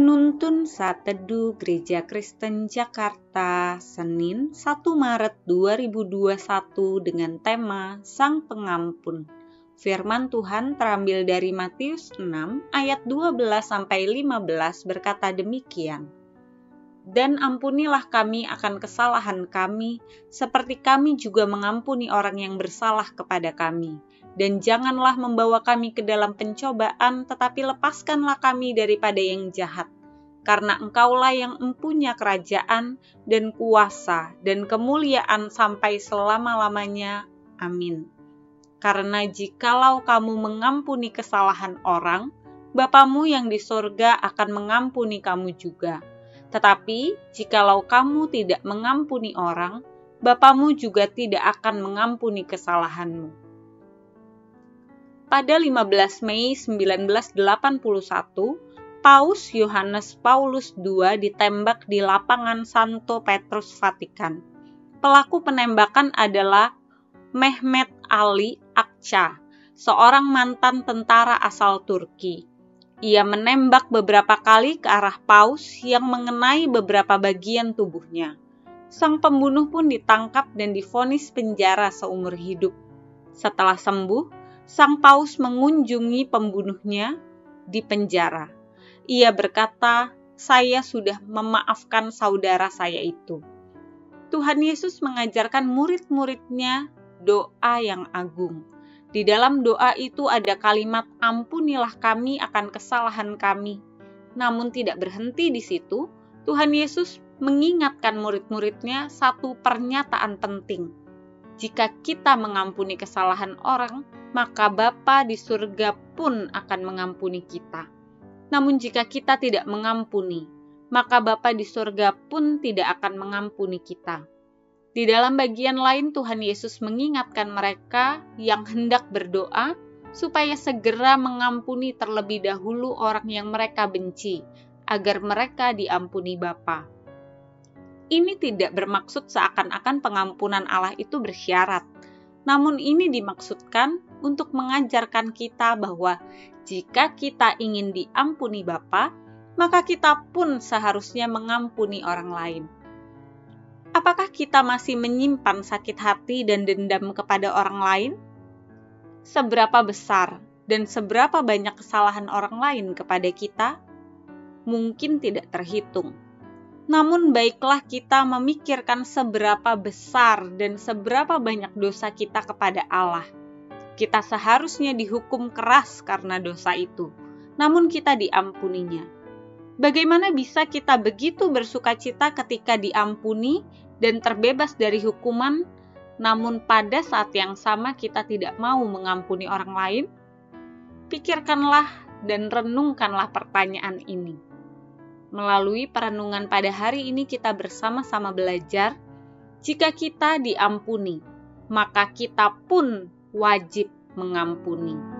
Penuntun Saat Teduh Gereja Kristen Jakarta, Senin 1 Maret 2021 dengan tema Sang Pengampun. Firman Tuhan terambil dari Matius 6 ayat 12 sampai 15 berkata demikian. Dan ampunilah kami akan kesalahan kami, seperti kami juga mengampuni orang yang bersalah kepada kami dan janganlah membawa kami ke dalam pencobaan, tetapi lepaskanlah kami daripada yang jahat. Karena engkaulah yang empunya kerajaan dan kuasa dan kemuliaan sampai selama-lamanya. Amin. Karena jikalau kamu mengampuni kesalahan orang, Bapamu yang di sorga akan mengampuni kamu juga. Tetapi jikalau kamu tidak mengampuni orang, Bapamu juga tidak akan mengampuni kesalahanmu pada 15 Mei 1981, Paus Yohanes Paulus II ditembak di lapangan Santo Petrus Vatikan. Pelaku penembakan adalah Mehmet Ali Akça, seorang mantan tentara asal Turki. Ia menembak beberapa kali ke arah Paus yang mengenai beberapa bagian tubuhnya. Sang pembunuh pun ditangkap dan difonis penjara seumur hidup. Setelah sembuh, sang paus mengunjungi pembunuhnya di penjara. Ia berkata, "Saya sudah memaafkan saudara saya itu." Tuhan Yesus mengajarkan murid-muridnya doa yang agung. Di dalam doa itu ada kalimat "Ampunilah kami akan kesalahan kami." Namun tidak berhenti di situ, Tuhan Yesus mengingatkan murid-muridnya satu pernyataan penting. Jika kita mengampuni kesalahan orang, maka Bapa di surga pun akan mengampuni kita. Namun jika kita tidak mengampuni, maka Bapa di surga pun tidak akan mengampuni kita. Di dalam bagian lain Tuhan Yesus mengingatkan mereka yang hendak berdoa supaya segera mengampuni terlebih dahulu orang yang mereka benci, agar mereka diampuni Bapa. Ini tidak bermaksud seakan-akan pengampunan Allah itu bersyarat, namun ini dimaksudkan untuk mengajarkan kita bahwa jika kita ingin diampuni Bapa, maka kita pun seharusnya mengampuni orang lain. Apakah kita masih menyimpan sakit hati dan dendam kepada orang lain? Seberapa besar dan seberapa banyak kesalahan orang lain kepada kita? Mungkin tidak terhitung namun baiklah kita memikirkan seberapa besar dan seberapa banyak dosa kita kepada Allah kita seharusnya dihukum keras karena dosa itu, namun kita diampuninya. Bagaimana bisa kita begitu bersuka cita ketika diampuni dan terbebas dari hukuman, namun pada saat yang sama kita tidak mau mengampuni orang lain? Pikirkanlah dan renungkanlah pertanyaan ini. Melalui perenungan pada hari ini, kita bersama-sama belajar: jika kita diampuni, maka kita pun wajib mengampuni.